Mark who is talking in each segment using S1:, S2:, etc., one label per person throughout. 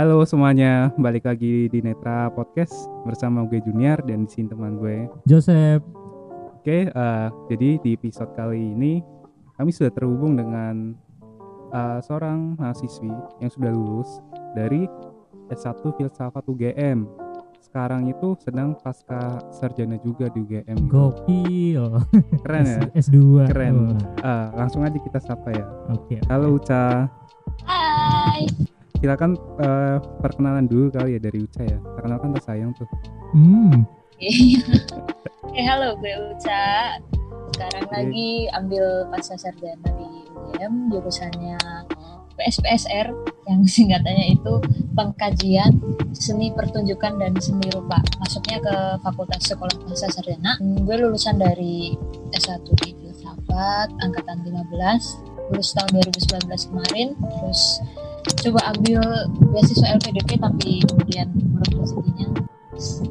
S1: Halo semuanya, balik lagi di Netra Podcast bersama gue Junior dan di sini teman gue.
S2: Joseph.
S1: Oke, eh, jadi di episode kali ini kami sudah terhubung dengan eh, seorang mahasiswi yang sudah lulus dari S1 Filsafat UGM. Sekarang itu sedang pasca sarjana juga di UGM. gitu.
S2: Gokil.
S1: Keren ya?
S2: S- S2.
S1: Keren. Eh, langsung aja kita sapa ya.
S2: Oke.
S1: Halo Uca,
S3: Hai.
S1: Silakan eh, perkenalan dulu kali ya dari Uca ya. Perkenalkan tak sayang tuh.
S2: Hmm.
S3: Eh halo gue Uca. Sekarang
S1: Oke.
S3: lagi ambil pasca sarjana di UGM jurusannya PSPSR yang singkatannya itu pengkajian seni pertunjukan dan seni rupa. Masuknya ke Fakultas Sekolah Pasca Sarjana. Hmm, Gue lulusan dari S1 di Filsafat angkatan 15 lulus tahun 2019 kemarin terus coba ambil beasiswa LPDP tapi kemudian belum rezekinya.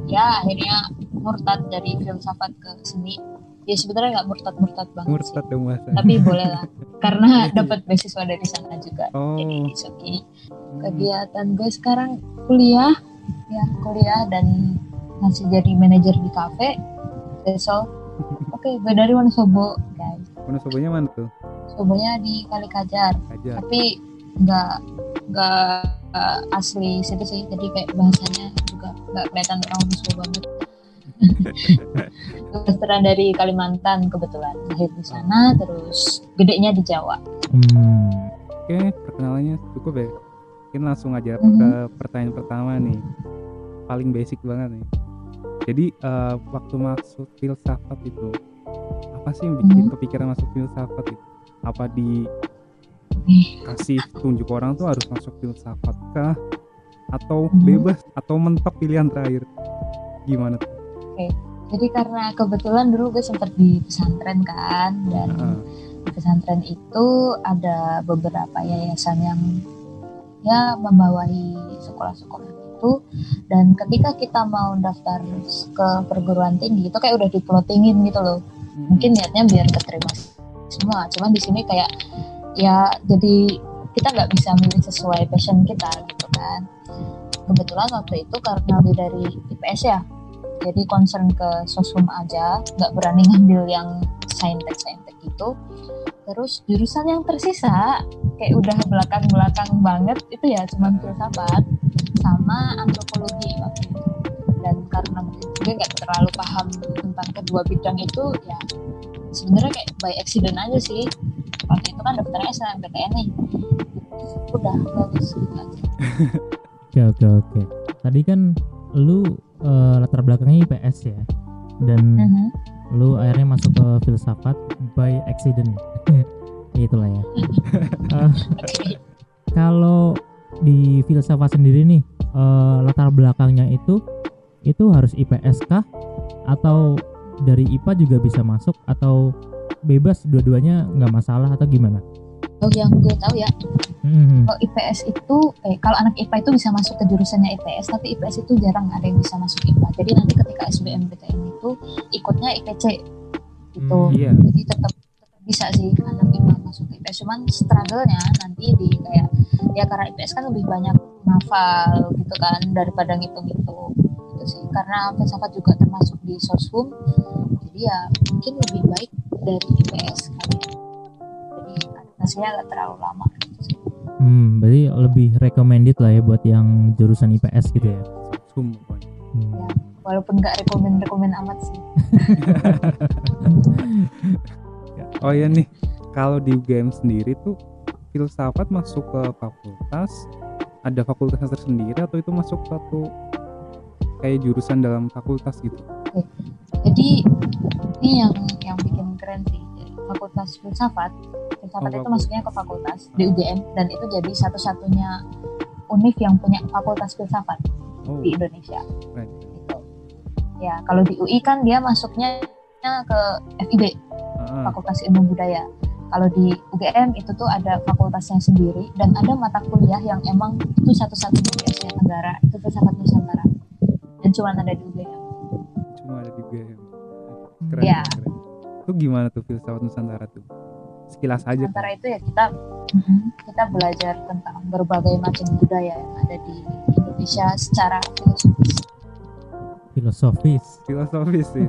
S3: Ya akhirnya murtad dari filsafat ke seni. Ya sebenarnya nggak murtad murtad banget
S1: Murtad dong mas.
S3: sih tapi boleh lah karena dapat beasiswa dari sana juga.
S1: Oh.
S3: jadi it's okay. Kegiatan gue sekarang kuliah. Ya kuliah dan masih jadi manajer di kafe. All oke gue dari Wonosobo guys.
S1: Wonosobonya mana tuh?
S3: Sobonya di Kalikajar.
S1: Aja.
S3: tapi nggak nggak uh, asli situ sih jadi kayak bahasanya juga nggak kelihatan orang Wonosobo banget Kebetulan dari Kalimantan kebetulan lahir di sana terus gedenya di Jawa
S2: Hmm.
S1: Oke, perkenalannya cukup ya. Mungkin langsung aja
S3: Mhm.
S1: ke pertanyaan pertama nih. Paling basic banget nih. Jadi eh, waktu masuk filsafat itu apa sih yang bikin
S3: Mhm.
S1: kepikiran masuk filsafat itu? Apa di. Kasih tunjuk orang tuh harus masuk filsafat kah? Atau
S3: Mhm.
S1: bebas atau mentok pilihan terakhir? Gimana tuh?
S3: jadi karena kebetulan dulu gue sempat di pesantren kan dan
S1: Heeh.
S3: di pesantren itu ada beberapa yayasan yang ya membawahi sekolah-sekolah itu dan ketika kita mau daftar ke perguruan tinggi itu kayak udah diplotingin gitu loh
S1: Hmm.
S3: mungkin niatnya biar keterima semua cuman di sini kayak ya jadi kita nggak bisa milih sesuai passion kita gitu kan. Kebetulan waktu itu karena lebih dari IPS ya jadi concern ke sosum aja nggak berani ngambil yang saintek saintek gitu. Terus jurusan yang tersisa kayak udah belakang belakang banget itu ya cuman filsafat sama antropologi waktu itu. Dan karena mungkin gue nggak terlalu paham tentang kedua bidang itu ya sebenarnya kayak by accident aja sih waktu itu kan daftarnya SNMPTN nih udah bagus gitu aja
S2: Oke oke oke. Tadi kan lu eh, latar belakangnya IPS ya. Dan
S3: Mhm.
S2: lu akhirnya masuk ke filsafat by accident. Itulah ya.
S3: Oke.
S2: kalau di filsafat sendiri nih eh, latar belakangnya itu itu harus IPS kah atau dari IPA juga bisa masuk atau bebas dua-duanya nggak masalah atau gimana?
S3: Oh, yang gue tahu ya
S2: Hmm.
S3: kalau IPS itu eh, kalau anak IPA itu bisa masuk ke jurusannya IPS tapi IPS itu jarang ada yang bisa masuk IPA jadi nanti ketika SBMPTN itu ikutnya IPC gitu
S2: Hmm,
S1: Iya.
S3: jadi tetap tetap bisa sih anak IPA masuk ke IPS cuman struggle-nya nanti di kayak ya karena IPS kan lebih banyak hafal gitu kan daripada ngitung-ngitung gitu sih karena filsafat juga termasuk di soshum jadi ya mungkin lebih baik dari IPS ya. jadi adaptasinya nggak terlalu lama
S2: Hmm, berarti lebih recommended lah ya buat yang jurusan IPS gitu ya. Hmm.
S3: walaupun nggak rekomen rekomen amat sih
S1: Oh iya nih, kalau di UGM sendiri tuh filsafat masuk ke fakultas, ada fakultasnya tersendiri atau itu masuk satu kayak jurusan dalam fakultas gitu?
S3: jadi ini yang yang bikin keren sih. Fakultas filsafat filsafat
S1: Oh,
S3: itu masuknya ke fakultas di UGM dan itu jadi satu-satunya univ yang punya fakultas filsafat
S1: Oh,
S3: di Indonesia.
S1: Keren.
S3: gitu. Ya kalau di UI kan dia masuknya ke FIB
S1: Ah,
S3: Fakultas Ilmu Budaya. Kalau di UGM itu tuh ada fakultasnya sendiri dan ada mata kuliah yang emang itu satu-satunya di Asia Tenggara itu filsafat Nusantara. Dan cuma ada di UGM
S1: cuma ada di UGM. Keren,
S3: Iya.
S1: Itu gimana tuh filsafat Nusantara tuh? sekilas aja kan?
S3: antara itu ya kita kita belajar tentang berbagai macam budaya yang ada di Indonesia secara filosofis.
S2: Filosofis.
S1: Filosofis sih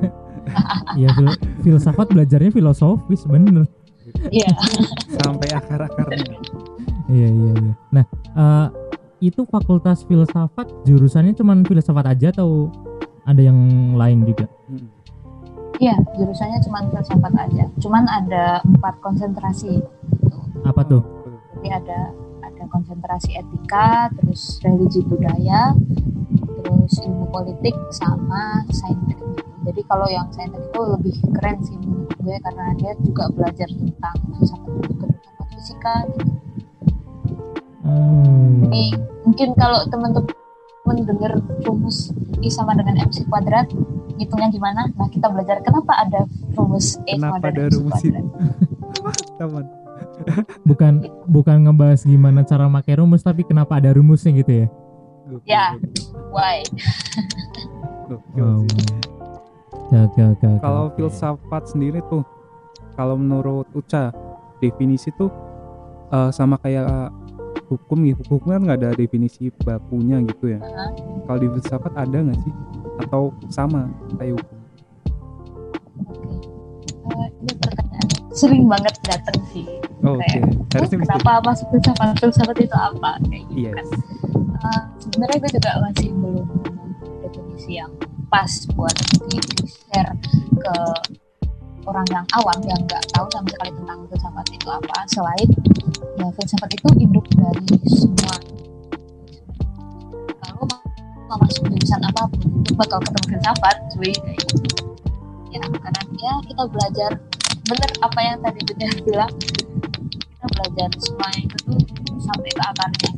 S2: ya fil- filsafat belajarnya filosofis bener.
S3: Iya.
S1: Sampai akar-akarnya.
S2: Iya iya iya. Nah eh, itu fakultas filsafat jurusannya cuman filsafat aja atau ada yang lain juga?
S1: Mm.
S3: Iya jurusannya cuma filsafat aja cuman ada empat konsentrasi
S2: apa tuh
S3: jadi ada ada konsentrasi etika terus religi budaya terus ilmu politik sama saintek jadi kalau yang saintek itu lebih keren sih menurut gue karena dia juga belajar tentang filsafat filsafat fisika gitu.
S2: Hmm.
S3: Jadi mungkin kalau teman-teman dengar rumus I sama dengan MC kuadrat hitungnya gimana? Nah kita belajar kenapa ada rumus E
S1: Kenapa ada rumus
S3: kuadrat
S1: teman.
S2: Bukan bukan ngebahas gimana cara pakai rumus tapi kenapa ada rumusnya gitu ya?
S3: Ya. why?
S2: Wow.
S1: sih.
S2: Oke oke oke. oke,
S1: kalau filsafat sendiri tuh kalau menurut Uca definisi tuh eh, sama kayak hukum gitu hukum kan nggak ada definisi bakunya gitu ya. Kalau di filsafat ada nggak sih atau sama hukum
S3: Oke. Eh, ini pertanyaan sering banget datang sih.
S1: oh, oke
S3: Kayak,
S1: harusnya
S3: "Oh, kenapa masuk filsafat? Filsafat itu apa? Kayak gitu
S1: Yes.
S3: kan. Eh, sebenarnya gue juga masih belum definisi yang pas buat di, share ke orang yang awam yang nggak tahu sama sekali tentang filsafat itu apa selain ya filsafat itu induk dari semua mau, masuk jurusan apa pun lu bakal ketemu filsafat cuy. Ya karena ya kita belajar bener apa yang tadi Bunda bilang. Kita belajar semua itu tuh sampai ke akarnya.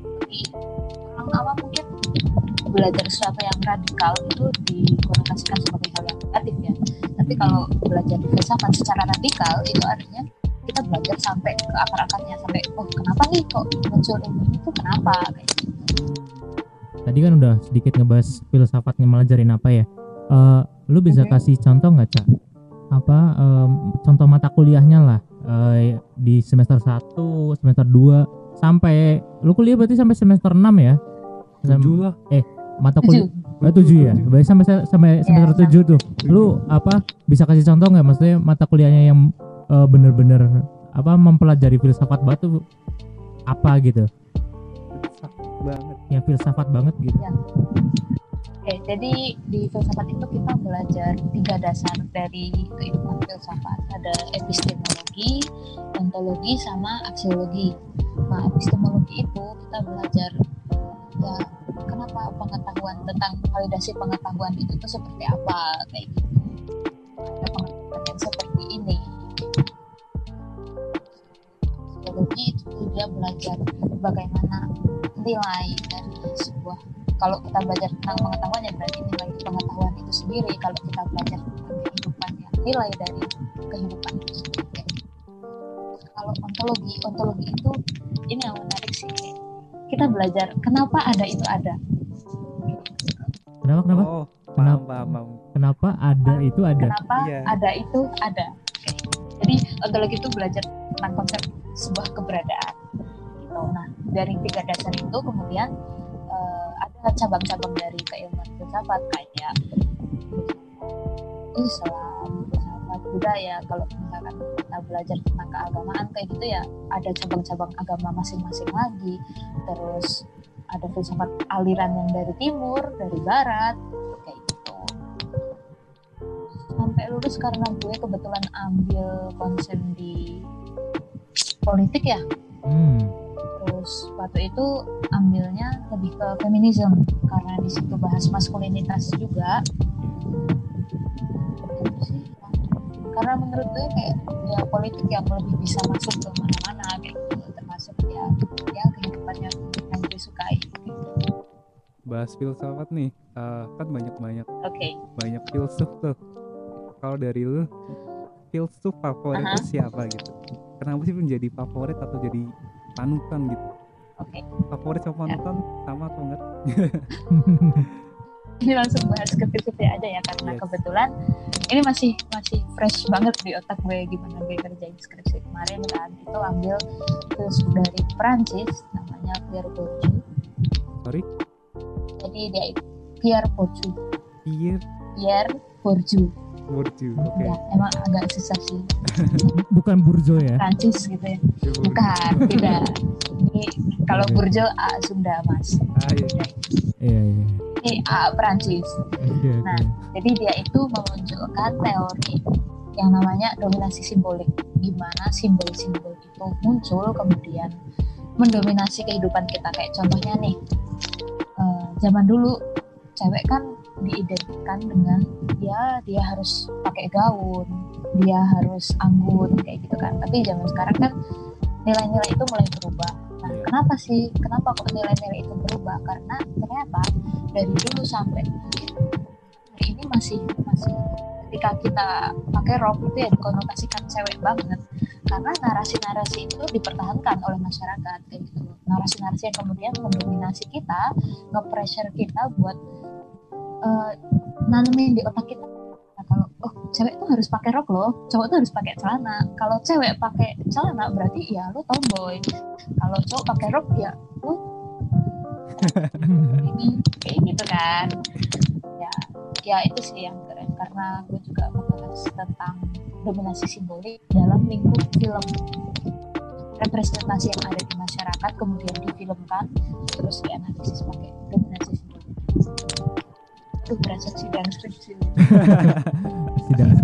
S3: Tapi orang awam mungkin belajar sesuatu yang radikal itu dikonotasikan sebagai hal yang negatif ya. Tapi kalau belajar filsafat secara radikal itu artinya kita belajar sampai ke akar-akarnya sampai oh kenapa nih kok muncul ini? Tuh kenapa? Kayak gitu
S2: Tadi kan udah sedikit ngebahas filsafatnya melajarin apa ya. Eh, lu bisa
S3: Oke.
S2: kasih contoh nggak cak? Apa em, contoh mata kuliahnya lah eh, di semester 1, semester 2 sampai lu kuliah berarti sampai semester 6 ya?
S1: Tujuh lah
S2: mata
S3: Tujuh.
S2: kuliah oh, 7 ya. Berarti sampai sampai semester 7 tuh. Lu apa bisa kasih contoh nggak maksudnya mata kuliahnya yang eh, bener-bener apa mempelajari filsafat batu apa gitu?
S1: Banget
S2: Yang filsafat banget gitu.
S3: Oke, jadi di filsafat itu kita belajar tiga dasar dari keilmuan filsafat. Ada epistemologi, ontologi, sama aksiologi. Nah, epistemologi itu kita belajar ya kenapa pengetahuan tentang validasi pengetahuan itu tuh seperti apa kayak gitu. Ada pengetahuan yang seperti ini. Aksiologi itu dia belajar bagaimana nilai dari sebuah kalau kita belajar tentang pengetahuan ya berarti nilai pengetahuan itu sendiri kalau kita belajar tentang kehidupan ya nilai dari kehidupan itu sendiri kalau ontologi ontologi itu ini yang menarik sih kita belajar kenapa ada itu ada
S2: Kenapa kenapa?
S1: oh paham
S2: Kenapa?
S1: paham paham
S2: Kenapa ada itu ada?
S3: kenapa
S1: Iya.
S3: ada itu ada gitu. jadi ontologi itu belajar tentang konsep sebuah keberadaan dari tiga dasar itu kemudian eh, ada cabang-cabang dari keilmuan filsafat kayak Islam, filsafat budaya. Kalau misalkan kita belajar tentang keagamaan kayak gitu ya, ada cabang-cabang agama masing-masing lagi. Terus ada filsafat aliran yang dari timur, dari barat, kayak gitu. Sampai lulus karena gue kebetulan ambil konsen di politik ya,
S2: Hmm.
S3: Terus waktu itu ambilnya lebih ke feminisme karena di situ bahas maskulinitas juga sih. karena menurut gue kayak ya politik yang lebih bisa masuk ke mana-mana kayak gitu termasuk ya ya kehidupannya yang gue sukai
S1: bahas filsafat nih eh, kan banyak banyak
S3: oke
S1: banyak filsuf tuh kalau dari lu filsuf favorit
S3: Aha.
S1: tuh siapa gitu kenapa sih menjadi favorit atau jadi panutan gitu.
S3: Oke.
S1: Favorit sama panutan sama atau enggak?
S3: Ini langsung bahas skripsi aja ya karena
S1: Yes.
S3: kebetulan ini masih masih fresh banget di otak gue gimana gue kerjain skripsi kemarin kan itu ambil filsuf dari Prancis namanya Pierre Bourdieu.
S1: Sorry?
S3: Jadi dia Pierre Bourdieu.
S1: Pierre?
S3: Pierre Bourdieu
S1: Bourdieu oke
S3: ya emang agak susah sih
S2: bukan burjo ya
S3: Prancis gitu ya bukan tidak ini kalau
S2: Oke.
S3: Bourdieu A Sunda mas
S1: ah, iya.
S3: Udah.
S2: iya iya
S3: ini A Prancis
S2: oke
S3: Nah.
S2: oke
S3: Jadi dia itu memunculkan teori yang namanya dominasi simbolik. Gimana simbol-simbol itu muncul kemudian mendominasi kehidupan kita. Kayak contohnya nih, eh, zaman dulu cewek kan diidentikan dengan ya dia harus pakai gaun, dia harus anggun kayak gitu kan. Tapi zaman sekarang kan nilai-nilai itu mulai berubah. Nah,
S1: Iya.
S3: kenapa sih? Kenapa kok nilai-nilai itu berubah? Karena ternyata dari dulu sampai hari ini masih masih ketika kita pakai rok itu ya dikonotasikan cewek banget karena narasi-narasi itu dipertahankan oleh masyarakat kayak gitu narasi-narasi yang kemudian mendominasi kita nge-pressure kita buat eh, nanemin di otak kita. Nah, kalau oh cewek tuh harus pakai rok loh. Cowok tuh harus pakai celana. Kalau cewek pakai celana berarti ya lu tomboy. Kalau cowok pakai rok ya lu ini kayak gitu kan. Ya ya itu sih yang keren. Karena gue juga membahas tentang dominasi simbolik dalam lingkup film. Representasi yang ada di masyarakat kemudian difilmkan terus dianalisis pakai dominasi simbolik itu berasa sidang skripsi.
S2: Sidang.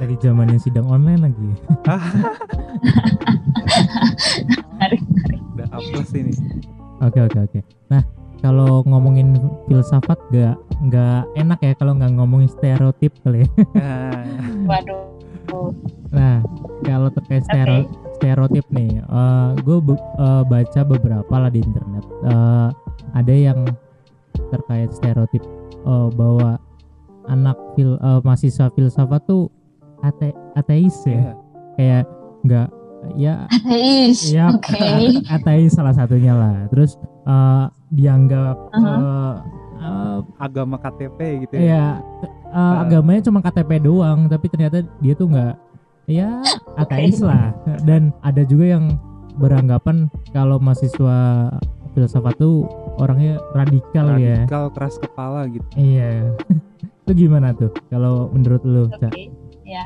S2: Dari zamannya sidang online lagi.
S3: Menarik menarik.
S1: Udah A plus ini.
S2: Oke oke oke. Nah kalau ngomongin filsafat gak nggak enak ya kalau nggak ngomongin stereotip kali ya.
S3: Waduh.
S2: Nah kalau terkait stero- stereotip nih, gue baca beberapa lah di internet. Eh, ada yang terkait stereotip eh, bahwa anak fil eh, mahasiswa filsafat tuh ate ateis ya,
S1: iya.
S2: kayak nggak ya
S3: ateis
S2: ya
S3: oke
S2: ateis salah satunya lah. Terus eh, dianggap
S3: Aha.
S2: eh, eh,
S1: agama KTP gitu ya
S2: Iya, eh, agamanya cuma KTP doang, tapi ternyata dia tuh nggak, ya ateis lah. Dan ada juga yang beranggapan kalau mahasiswa filsafat tuh orangnya radikal ya.
S1: radikal keras kepala gitu
S2: Iya. itu gimana tuh kalau menurut lu?
S3: Oke,
S2: Ca?
S3: ya.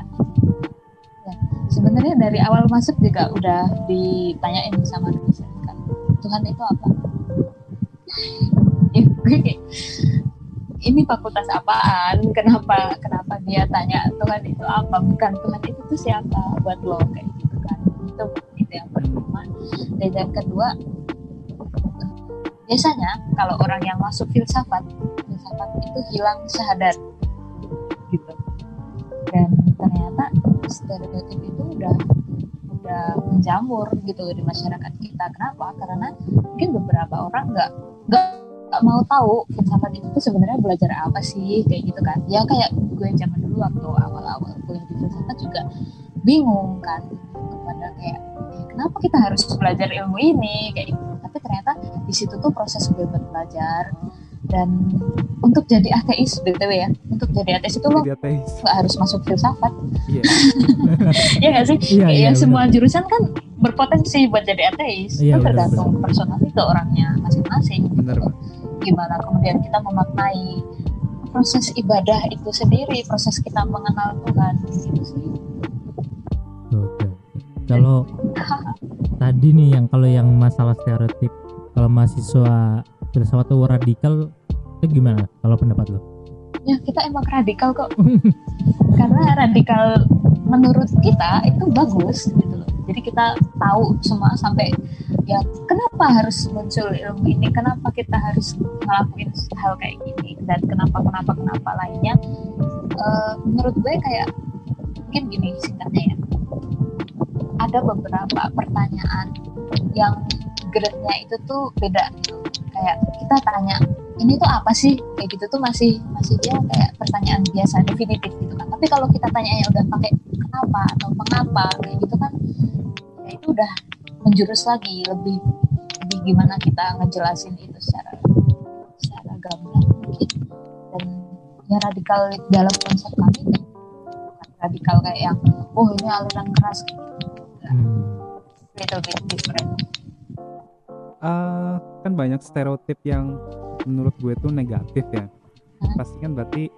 S3: Ya, sebenarnya dari awal masuk juga udah ditanyain sama dosen kan, Tuhan itu apa? Ya, gue kayak, ini fakultas apaan? Kenapa kenapa dia tanya Tuhan itu apa? Bukan Tuhan itu tuh siapa buat lo kayak gitu kan? Itu itu yang pertama. Dan yang kedua, biasanya kalau orang yang masuk filsafat, filsafat itu hilang syahadat gitu. Dan ternyata stereotip itu udah udah menjamur gitu di masyarakat kita. Kenapa? Karena mungkin beberapa orang nggak nggak mau tahu filsafat itu sebenarnya belajar apa sih kayak gitu kan. Ya kayak gue zaman dulu waktu awal-awal kuliah di filsafat juga bingung kan kepada kayak "Eh, kenapa kita harus belajar ilmu ini? Kayak gitu tapi ternyata di situ tuh proses gue belajar. Dan untuk jadi ateis btw ya untuk jadi ateis itu lo nggak harus masuk filsafat.
S1: Iya.
S3: Ya nggak sih?
S2: Iya,
S3: Kayak
S2: iya,
S3: ya
S2: benar.
S3: semua jurusan kan berpotensi buat jadi ateis.
S2: Iya,
S3: itu tergantung personal itu orangnya masing-masing
S1: bener Pak.
S3: gimana kemudian kita memaknai proses ibadah itu sendiri proses kita mengenal Tuhan gitu sih.
S2: Kalau tadi nih yang kalau yang masalah stereotip, kalau mahasiswa filsafat tuh radikal itu gimana? Kalau pendapat lo?
S3: ya kita emang radikal kok. Karena radikal menurut kita itu bagus gitu loh. Jadi kita tahu semua sampai ya kenapa harus muncul ilmu ini? Kenapa kita harus ngelakuin hal kayak gini? Dan kenapa kenapa kenapa lainnya? Eh, menurut gue kayak mungkin gini singkatnya ya ada beberapa pertanyaan yang grade-nya itu tuh beda gitu. kayak kita tanya ini tuh apa sih? Kayak gitu tuh masih masih dia kayak pertanyaan biasa definitif gitu kan. Tapi kalau kita tanyanya udah pakai kenapa atau mengapa kayak gitu kan ya itu udah menjurus lagi lebih lebih gimana kita ngejelasin itu secara secara gamblang mungkin. Ya radikal dalam konsep kami kan radikal kayak yang oh ini aliran keras gitu
S2: Hmm.
S3: little bit different
S1: Eh, kan banyak stereotip yang menurut gue tuh negatif ya
S3: Hmm.
S1: pasti kan berarti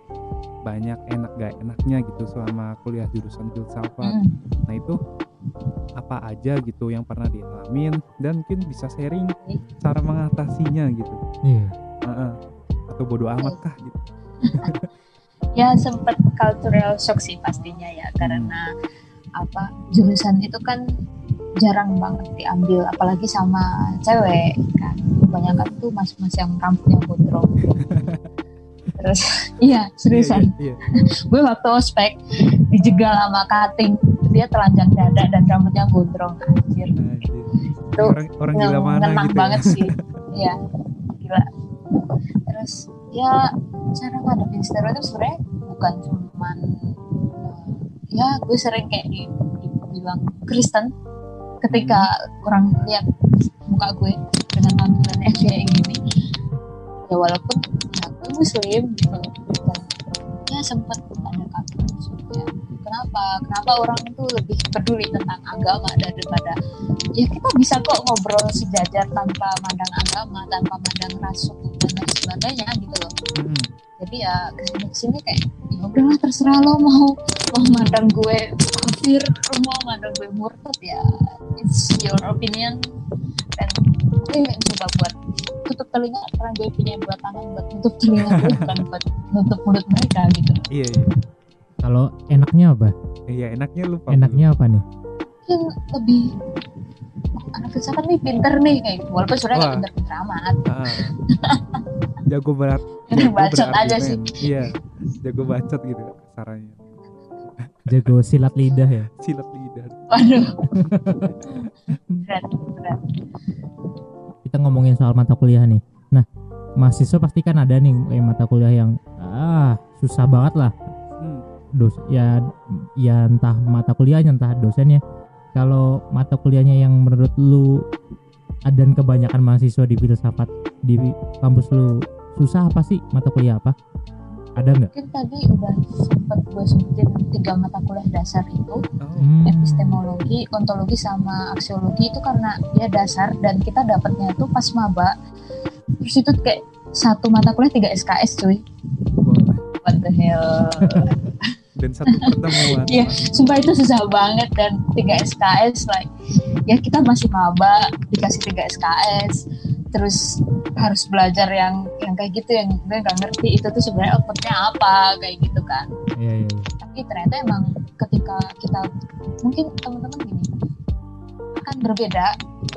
S1: banyak enak gak enaknya gitu selama kuliah jurusan filsafat
S3: Mm.
S1: nah itu apa aja gitu yang pernah dialamin dan mungkin bisa sharing cara mengatasinya gitu
S2: Iya.
S1: Heeh. atau bodoh amat kah gitu
S3: ya sempat cultural shock sih pastinya ya karena apa jurusan itu kan jarang banget diambil apalagi sama cewek kan kebanyakan tuh mas-mas yang rambutnya gondrong terus iya seriusan
S1: iya, iya,
S3: gue waktu ospek dijegal sama cutting dia telanjang dada dan rambutnya gondrong anjir.
S1: Anjir.
S3: itu
S1: orang orang gila mana
S3: ngenang
S1: gitu
S3: banget
S1: ya.
S3: sih iya gila terus ya cara ngadepin stereotip sebenarnya bukan cuman ya gue sering kayak di, dibilang Kristen ketika
S1: Hmm.
S3: orang lihat muka gue dengan tampilannya kayak gini. Ya walaupun ya gue muslim gitu. Dan ya sempat ada ya kenapa? Kenapa orang itu lebih peduli tentang agama daripada ya kita bisa kok ngobrol sejajar tanpa mandang agama tanpa mandang ras suku dan lain sebagainya gitu loh.
S1: Mm-mm.
S3: jadi ya ke sini ke sini kayak ya udahlah terserah lo mau mau mandang gue kafir lo mau mandang gue murtad ya it's your opinion dan gue coba buat tutup telinga karena gue punya dua tangan buat tutup telinga gue bukan buat nutup mulut mereka gitu
S1: iya iya
S2: Kalau enaknya apa?
S1: iya enaknya lupa
S2: Enaknya apa nih?
S3: mungkin lebih anak filsafat nih pinter nih kayak gitu walaupun sebenarnya pinter-pinter amat
S1: Ah. jago berat jago
S3: bacot aja sih
S1: iya jago bacot gitu caranya
S2: Jago silat lidah ya.
S1: silat lidah
S3: waduh berat berat
S2: Kita ngomongin soal mata kuliah nih. Nah, mahasiswa pasti kan ada nih eh, mata kuliah yang ah susah banget lah.
S1: hmm.
S2: Dos ya ya entah mata kuliahnya entah dosennya. Kalau mata kuliahnya yang menurut lu dan kebanyakan mahasiswa di filsafat di kampus lu susah apa sih mata kuliah apa? Ada nggak?
S3: mungkin tadi udah sempat gue sebutin tiga mata kuliah dasar itu.
S2: Hmm.
S3: epistemologi, ontologi sama aksiologi itu karena dia dasar dan kita dapatnya itu pas maba. Terus itu kayak satu mata kuliah tiga SKS cuy. What the hell?
S1: Dan satu pertemuan.
S3: Iya, sumpah itu susah banget dan tiga SKS like ya kita masih maba dikasih tiga SKS terus harus belajar yang yang kayak gitu yang gue nggak ngerti itu tuh sebenarnya outputnya apa kayak gitu kan
S2: Iya iya. iya.
S3: tapi ternyata emang ketika kita mungkin teman-teman gini akan berbeda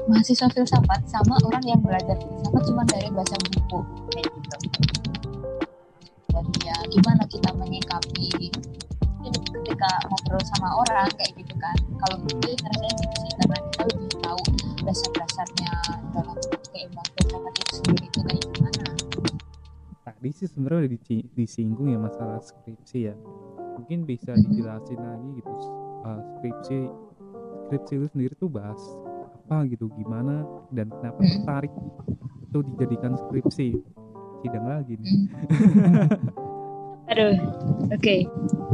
S3: mahasiswa filsafat sama orang yang belajar filsafat cuma dari baca buku kayak gitu dan ya gimana kita menyikapi mungkin ketika ngobrol sama orang kayak gitu kan kalau gue rasanya gitu sih karena kita lebih tahu dasar-dasarnya filsafat itu sendiri itu kayak gimana?
S1: Tadi sih sebenarnya udah disinggung ya masalah skripsi ya. Mungkin bisa dijelasin lagi gitu uh, skripsi skripsi lu sendiri tuh bahas apa gitu gimana dan kenapa tertarik itu dijadikan skripsi? Sidang lagi nih.
S3: Aduh oke.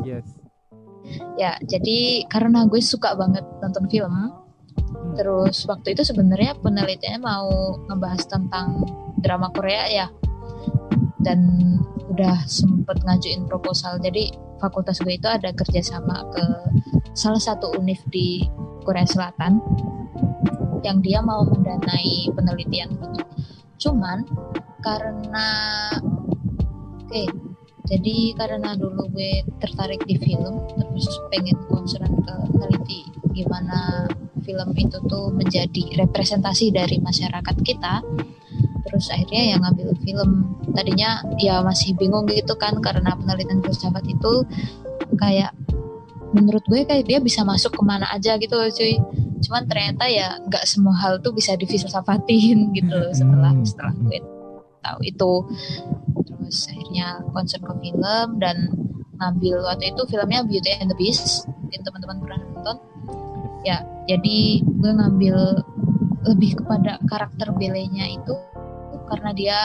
S1: Yes.
S3: Ya, jadi karena gue suka banget nonton film, terus waktu itu sebenarnya penelitiannya mau ngebahas tentang drama Korea ya, dan udah sempet ngajuin proposal. Jadi fakultas gue itu ada kerjasama ke salah satu univ di Korea Selatan, yang dia mau mendanai penelitian itu. Cuman karena, oke, jadi karena dulu gue tertarik di film terus pengen concern ke teliti gimana film itu tuh menjadi representasi dari masyarakat kita. Terus akhirnya yang ngambil film. Tadinya ya masih bingung gitu kan karena penelitian filsafat itu kayak menurut gue kayak dia bisa masuk ke mana aja gitu loh cuy. Cuman ternyata ya nggak semua hal tuh bisa difilsafatin gitu loh setelah
S2: Hmm.
S3: setelah gue tahu itu. Terus akhirnya concern ke film dan ngambil waktu itu filmnya Beauty and the Beast. Mungkin teman-teman pernah nonton ya jadi gue ngambil lebih kepada karakter Belenya itu karena dia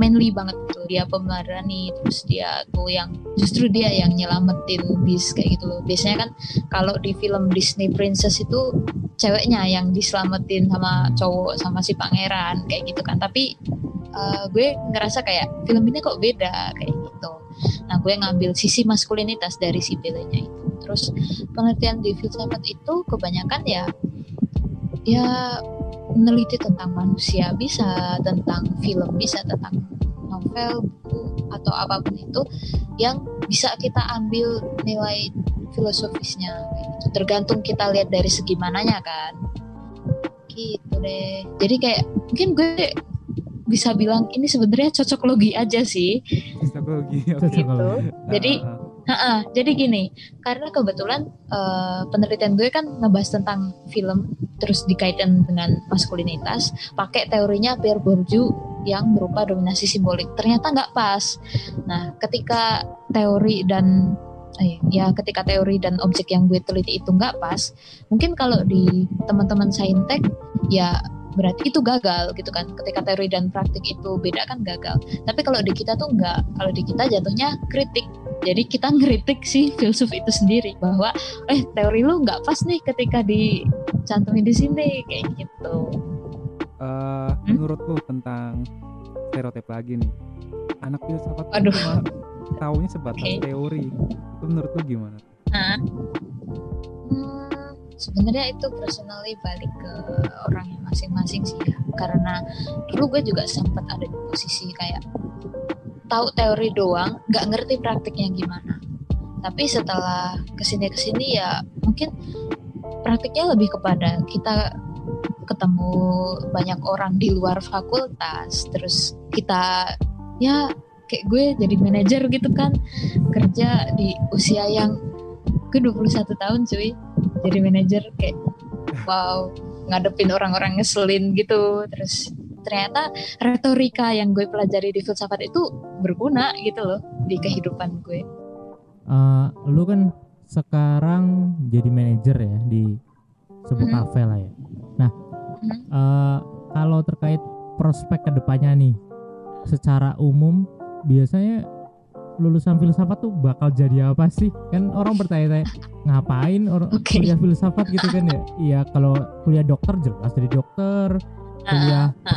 S3: manly banget gitu. Dia pemberani terus dia tuh yang justru dia yang nyelamatin bis kayak gitu loh. Biasanya kan kalau di film Disney Princess itu ceweknya yang diselamatin sama cowok sama si pangeran kayak gitu kan. Tapi uh, gue ngerasa kayak film ini kok beda kayak gitu. Nah gue ngambil sisi maskulinitas dari si Bellenya itu terus pengertian di filsafat itu kebanyakan ya ya meneliti tentang manusia bisa tentang film bisa tentang novel buku atau apa pun itu yang bisa kita ambil nilai filosofisnya. Gitu. tergantung kita lihat dari segi mananya kan. Gitu deh. Jadi kayak mungkin gue bisa bilang ini sebenarnya cocok logi aja sih.
S1: Cocok logi
S3: gitu. Jadi Ha-ha, jadi gini, karena kebetulan uh, penelitian gue kan ngebahas tentang film, terus dikaitkan dengan maskulinitas, pakai teorinya Pierre Bourdieu yang berupa dominasi simbolik. Ternyata nggak pas. Nah, ketika teori dan eh, ya ketika teori dan objek yang gue teliti itu nggak pas, mungkin kalau di teman-teman saintek ya berarti itu gagal gitu kan ketika teori dan praktik itu beda kan gagal tapi kalau di kita tuh enggak kalau di kita jatuhnya kritik jadi kita ngeritik si filsuf itu sendiri bahwa eh teori lu nggak pas nih ketika dicantumin di sini kayak gitu
S1: uh, hmm? menurutku tentang stereotip lagi nih anak filsafat
S3: Aduh.
S1: cuma tahunya sebatas okay. teori itu menurut lu gimana?
S3: Nah, hmm, sebenarnya itu personally balik ke orangnya masing-masing sih ya karena dulu gue juga sempat ada di posisi kayak tahu teori doang nggak ngerti praktiknya gimana. Tapi setelah ke sini ke sini ya mungkin praktiknya lebih kepada kita ketemu banyak orang di luar fakultas terus kita ya kayak gue jadi manajer gitu kan kerja di usia yang ke 21 tahun cuy. Jadi manajer kayak wow ngadepin orang-orang ngeselin gitu terus ternyata retorika yang gue pelajari di filsafat itu berguna gitu loh di kehidupan gue.
S2: Uh, lu kan sekarang jadi manajer ya di sebuah mm -hmm. kafe lah ya. Nah, mm -hmm. uh, kalau terkait prospek ke depannya nih, secara umum biasanya lulusan filsafat tuh bakal jadi apa sih? Kan orang bertanya-tanya ngapain orang okay. kuliah filsafat gitu kan ya? Iya kalau kuliah dokter jelas jadi dokter, kuliah per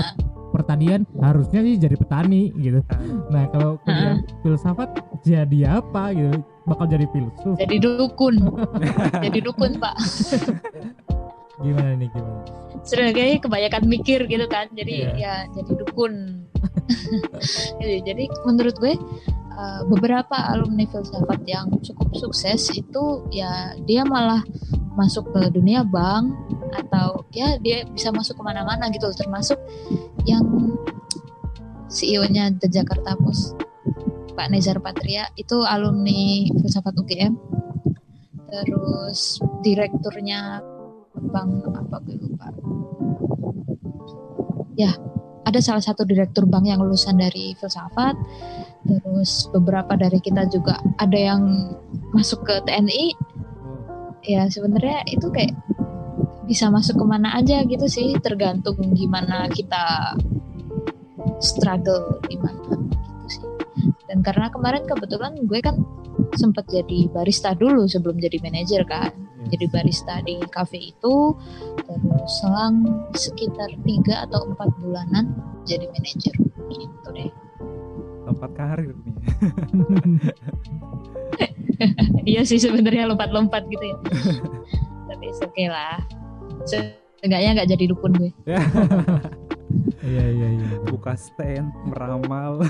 S2: pertanian harusnya sih jadi petani gitu. Nah kalau kuliah filsafat jadi apa gitu? Bakal jadi filsuf.
S3: Jadi dukun. jadi dukun pak.
S2: gimana nih gimana?
S3: Sudah kayaknya kebanyakan mikir gitu kan. Jadi yeah. ya jadi dukun. jadi menurut gue uh, beberapa alumni filsafat yang cukup sukses itu ya dia malah masuk ke dunia bank atau ya dia bisa masuk ke mana-mana gitu termasuk yang CEO-nya The Jakarta Post. Pak Nezar Patria itu alumni filsafat UGM terus direkturnya bank apa gue lupa. Ya ada salah satu direktur bank yang lulusan dari filsafat. Terus beberapa dari kita juga ada yang masuk ke TNI ya sebenarnya itu kayak bisa masuk ke mana aja gitu sih tergantung gimana kita struggle gimana gitu sih. Dan karena kemarin kebetulan gue kan sempat jadi barista dulu sebelum jadi manajer kan. Yes. jadi barista di cafe itu terus selang sekitar tiga atau empat bulanan jadi manajer gitu deh.
S1: Lompat karir nih.
S3: Iya sih sebenarnya lompat-lompat gitu ya. Tapi oke okay lah seenggaknya nggak jadi dukun gue.
S2: Iya iya iya.
S1: Buka stand meramal.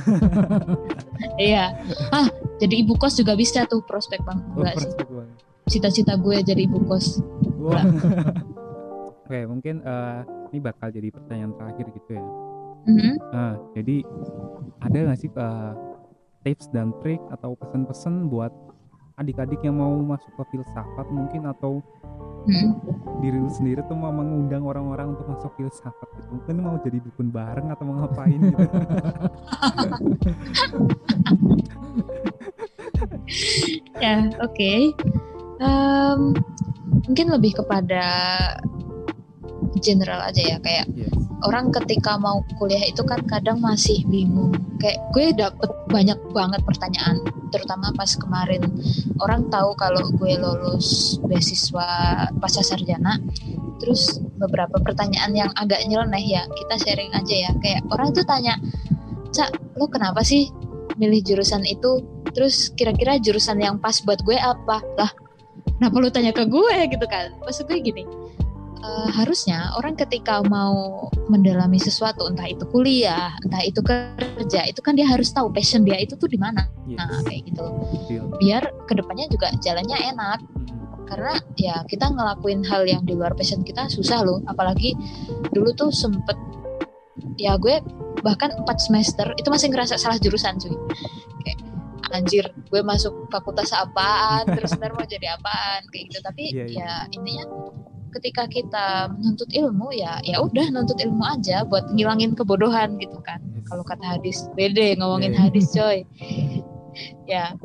S3: Iya. Ah jadi ibu kos juga bisa tuh prospek bang. Oh, prospek bang cita-cita gue jadi ibu kos.
S1: Oke mungkin uh, ini bakal jadi pertanyaan terakhir gitu ya. Mm-hmm. nah jadi ada nggak sih uh, tips dan trik atau pesan-pesan buat adik-adik yang mau masuk ke filsafat mungkin atau hmm. diri lu sendiri tuh mau mengundang orang-orang untuk masuk filsafat gitu mungkin mau jadi dukun bareng atau mau ngapain gitu
S3: ya oke okay. um, mungkin lebih kepada general aja ya kayak yeah. Orang ketika mau kuliah itu kan kadang masih bingung. Kayak gue dapet banyak banget pertanyaan terutama pas kemarin. Orang tahu kalau gue lulus beasiswa pasca sarjana. Terus beberapa pertanyaan yang agak nyeleneh ya kita sharing aja ya. Kayak orang tuh tanya cak lo kenapa sih milih jurusan itu? Terus kira-kira jurusan yang pas buat gue apa? Lah kenapa lo tanya ke gue? gitu kan. Maksud gue gini uh, harusnya orang ketika mau mendalami sesuatu entah itu kuliah entah itu kerja itu kan dia harus tahu passion dia itu tuh di mana.
S1: Yes.
S3: nah kayak gitu biar ke depannya juga jalannya enak. Karena ya kita ngelakuin hal yang di luar passion kita susah loh. Apalagi dulu tuh sempet ya gue bahkan 4 semester itu masih ngerasa salah jurusan cuy. Kayak anjir gue masuk fakultas apaan terus ntar mau jadi apaan kayak gitu. Tapi
S1: Iya, iya.
S3: ya intinya ketika kita menuntut ilmu ya ya udah nuntut ilmu aja buat ngilangin kebodohan gitu kan.
S1: Yes.
S3: kalau kata hadis bede ngomongin
S1: Iya, iya.
S3: hadis coy. Ya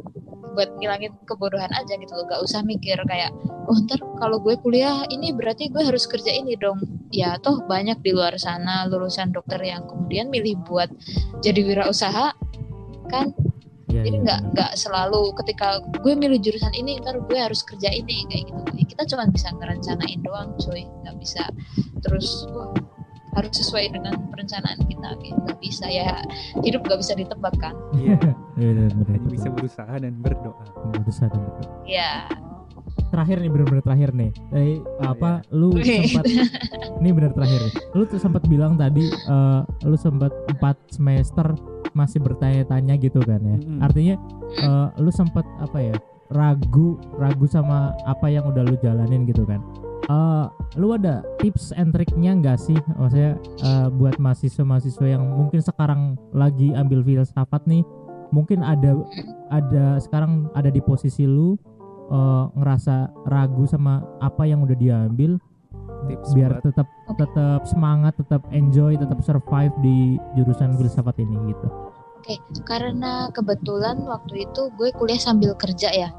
S3: buat ngilangin kebodohan aja gitu loh. Gak usah mikir kayak oh ntar kalau gue kuliah ini berarti gue harus kerja ini dong. Ya toh banyak di luar sana lulusan dokter yang kemudian milih buat jadi wirausaha kan
S2: Iya,
S3: jadi
S2: iya,
S3: nggak
S2: benar.
S3: nggak selalu ketika gue milih jurusan ini ntar gue harus kerja ini kayak gitu kita cuma bisa ngerencanain doang cuy nggak bisa terus wah, harus sesuai dengan perencanaan kita nggak bisa ya hidup nggak bisa ditebak kan
S1: Iya.
S2: Iya, benar,
S1: Hanya bisa berusaha dan berdoa.
S2: Berusaha dan berdoa.
S3: ya
S2: terakhir nih benar-benar terakhir nih dari apa lu
S3: Wih.
S2: sempat ini benar terakhir nih. lu tuh sempat bilang tadi eh, lu sempat empat semester masih bertanya-tanya gitu kan ya
S1: Mm-mm.
S2: artinya eh, lu sempat apa ya ragu ragu sama apa yang udah lu jalanin gitu kan Eh, lu ada tips and triknya nggak sih maksudnya eh, buat mahasiswa-mahasiswa yang mungkin sekarang lagi ambil filsafat nih mungkin ada ada sekarang ada di posisi lu eh, ngerasa ragu sama apa yang udah diambil
S1: Tips
S2: biar
S1: buat
S2: tetap tetap semangat tetap enjoy tetap survive di jurusan filsafat ini gitu
S3: Oke, karena kebetulan waktu itu gue kuliah sambil kerja ya.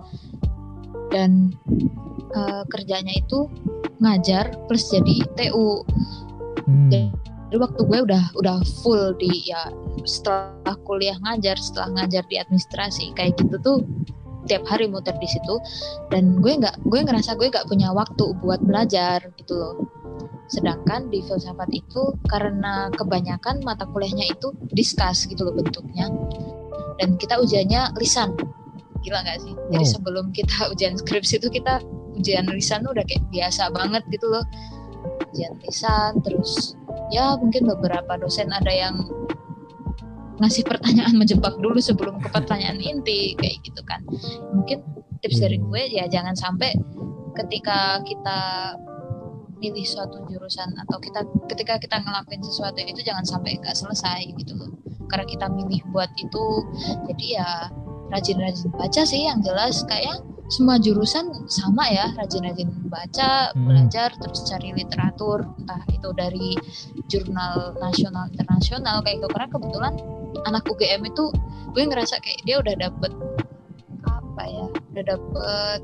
S3: Dan eh, kerjanya itu ngajar plus jadi TU.
S2: Hmm.
S3: Jadi waktu gue udah udah full di ya setelah kuliah ngajar, setelah ngajar di administrasi kayak gitu tuh tiap hari muter di situ dan gue nggak gue ngerasa gue nggak punya waktu buat belajar gitu loh. Sedangkan di filsafat itu karena kebanyakan mata kuliahnya itu diskus gitu loh bentuknya dan kita ujiannya lisan gila nggak sih? Jadi
S2: Wow.
S3: sebelum kita ujian skripsi itu kita ujian lisan udah kayak biasa banget gitu loh ujian lisan terus ya mungkin beberapa dosen ada yang ngasih pertanyaan menjebak dulu sebelum ke pertanyaan inti kayak gitu kan. Mungkin tips dari gue ya jangan sampai ketika kita milih suatu jurusan atau kita ketika kita ngelakuin sesuatu itu jangan sampai nggak selesai gitu loh. Karena kita milih buat itu jadi ya rajin-rajin baca sih yang jelas. Kayak semua jurusan sama ya rajin-rajin baca
S2: Hmm.
S3: belajar terus cari literatur entah itu dari jurnal nasional internasional kayak gitu. Karena kebetulan anak UGM itu gue ngerasa kayak dia udah dapet apa ya udah dapet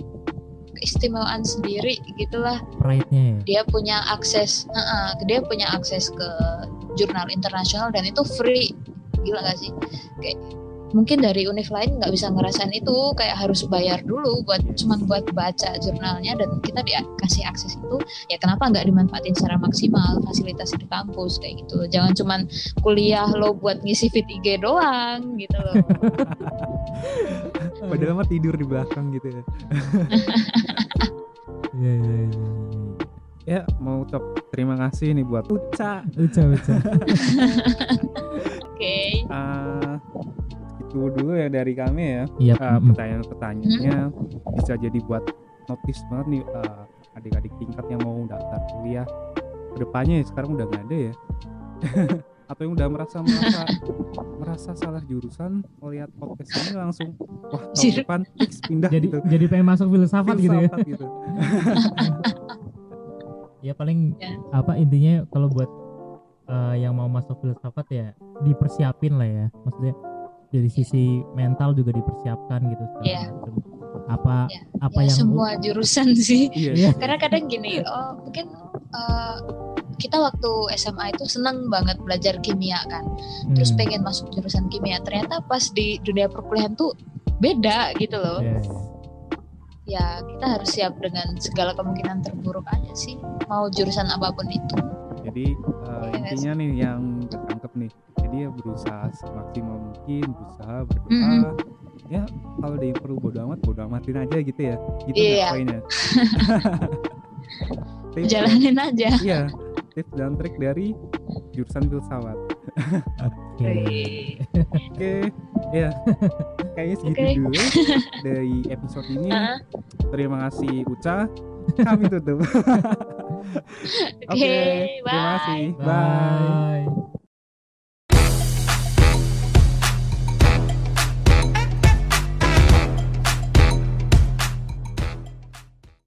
S3: keistimewaan sendiri gitulah.
S2: Pride-nya ya?
S3: Dia punya akses Heeh, dia punya akses ke jurnal internasional dan itu free. Gila gak sih? Kayak mungkin dari univ lain nggak bisa ngerasain itu kayak harus bayar dulu buat cuman buat baca jurnalnya dan kita dikasih akses itu ya kenapa nggak dimanfaatin secara maksimal fasilitas di kampus kayak gitu jangan cuman kuliah lo buat ngisi fit IG doang gitu loh
S1: Padahal mah tidur di belakang gitu ya.
S2: Iya, iya, iya, iya.
S1: Ya mau ucap terima kasih nih buat Uca.
S2: Uca, uca.
S3: oke
S1: Ah, itu dulu ya dari kami ya.
S2: Iya,
S1: Ah,
S2: mm,
S1: pertanyaan-pertanyaannya bisa jadi buat notice banget nih ah, adik-adik tingkat yang mau daftar kuliah ke depannya ya sekarang udah nggak ada ya atau yang udah merasa merasa merasa salah jurusan melihat podcast ini langsung wah tahun depan fix pindah
S2: jadi
S1: gitu
S2: jadi pengen masuk filsafat gitu ya.
S1: Filsafat gitu.
S2: Ya paling
S3: Ya.
S2: apa intinya kalau buat eh, yang mau masuk filsafat ya dipersiapin lah ya. Maksudnya dari sisi mental juga dipersiapkan gitu
S3: Iya.
S2: macem. Apa
S3: Ya,
S2: apa
S3: ya
S2: yang
S3: semua jurusan sih
S1: iya
S2: Iya.
S3: karena kadang gini oh mungkin eh, kita waktu SMA itu seneng banget belajar kimia kan terus
S2: Hmm.
S3: pengen masuk jurusan kimia ternyata pas di dunia perkuliahan tuh beda gitu loh
S2: Iya, iya.
S3: ya kita harus siap dengan segala kemungkinan terburuk aja sih mau jurusan apa pun itu
S1: jadi uh,
S3: Iya,
S1: intinya nih yang ketangkep nih jadi ya berusaha semaksimal mungkin berusaha berdoa
S3: Mhm.
S1: ya kalau ada yang perlu bodo amat bodo amatin aja gitu ya. Gitu nggak poinnya. Tips-
S3: jalanin aja.
S1: Iya tips dan trik dari jurusan filsafat.
S2: Oke.
S1: oke ya. Kayaknya segitu
S3: Oke.
S1: dulu dari episode ini.
S3: Ah,
S1: terima kasih Uca. Kami tutup.
S3: Oke
S1: oke terima
S3: bye.
S1: kasih. Bye.
S2: Bye.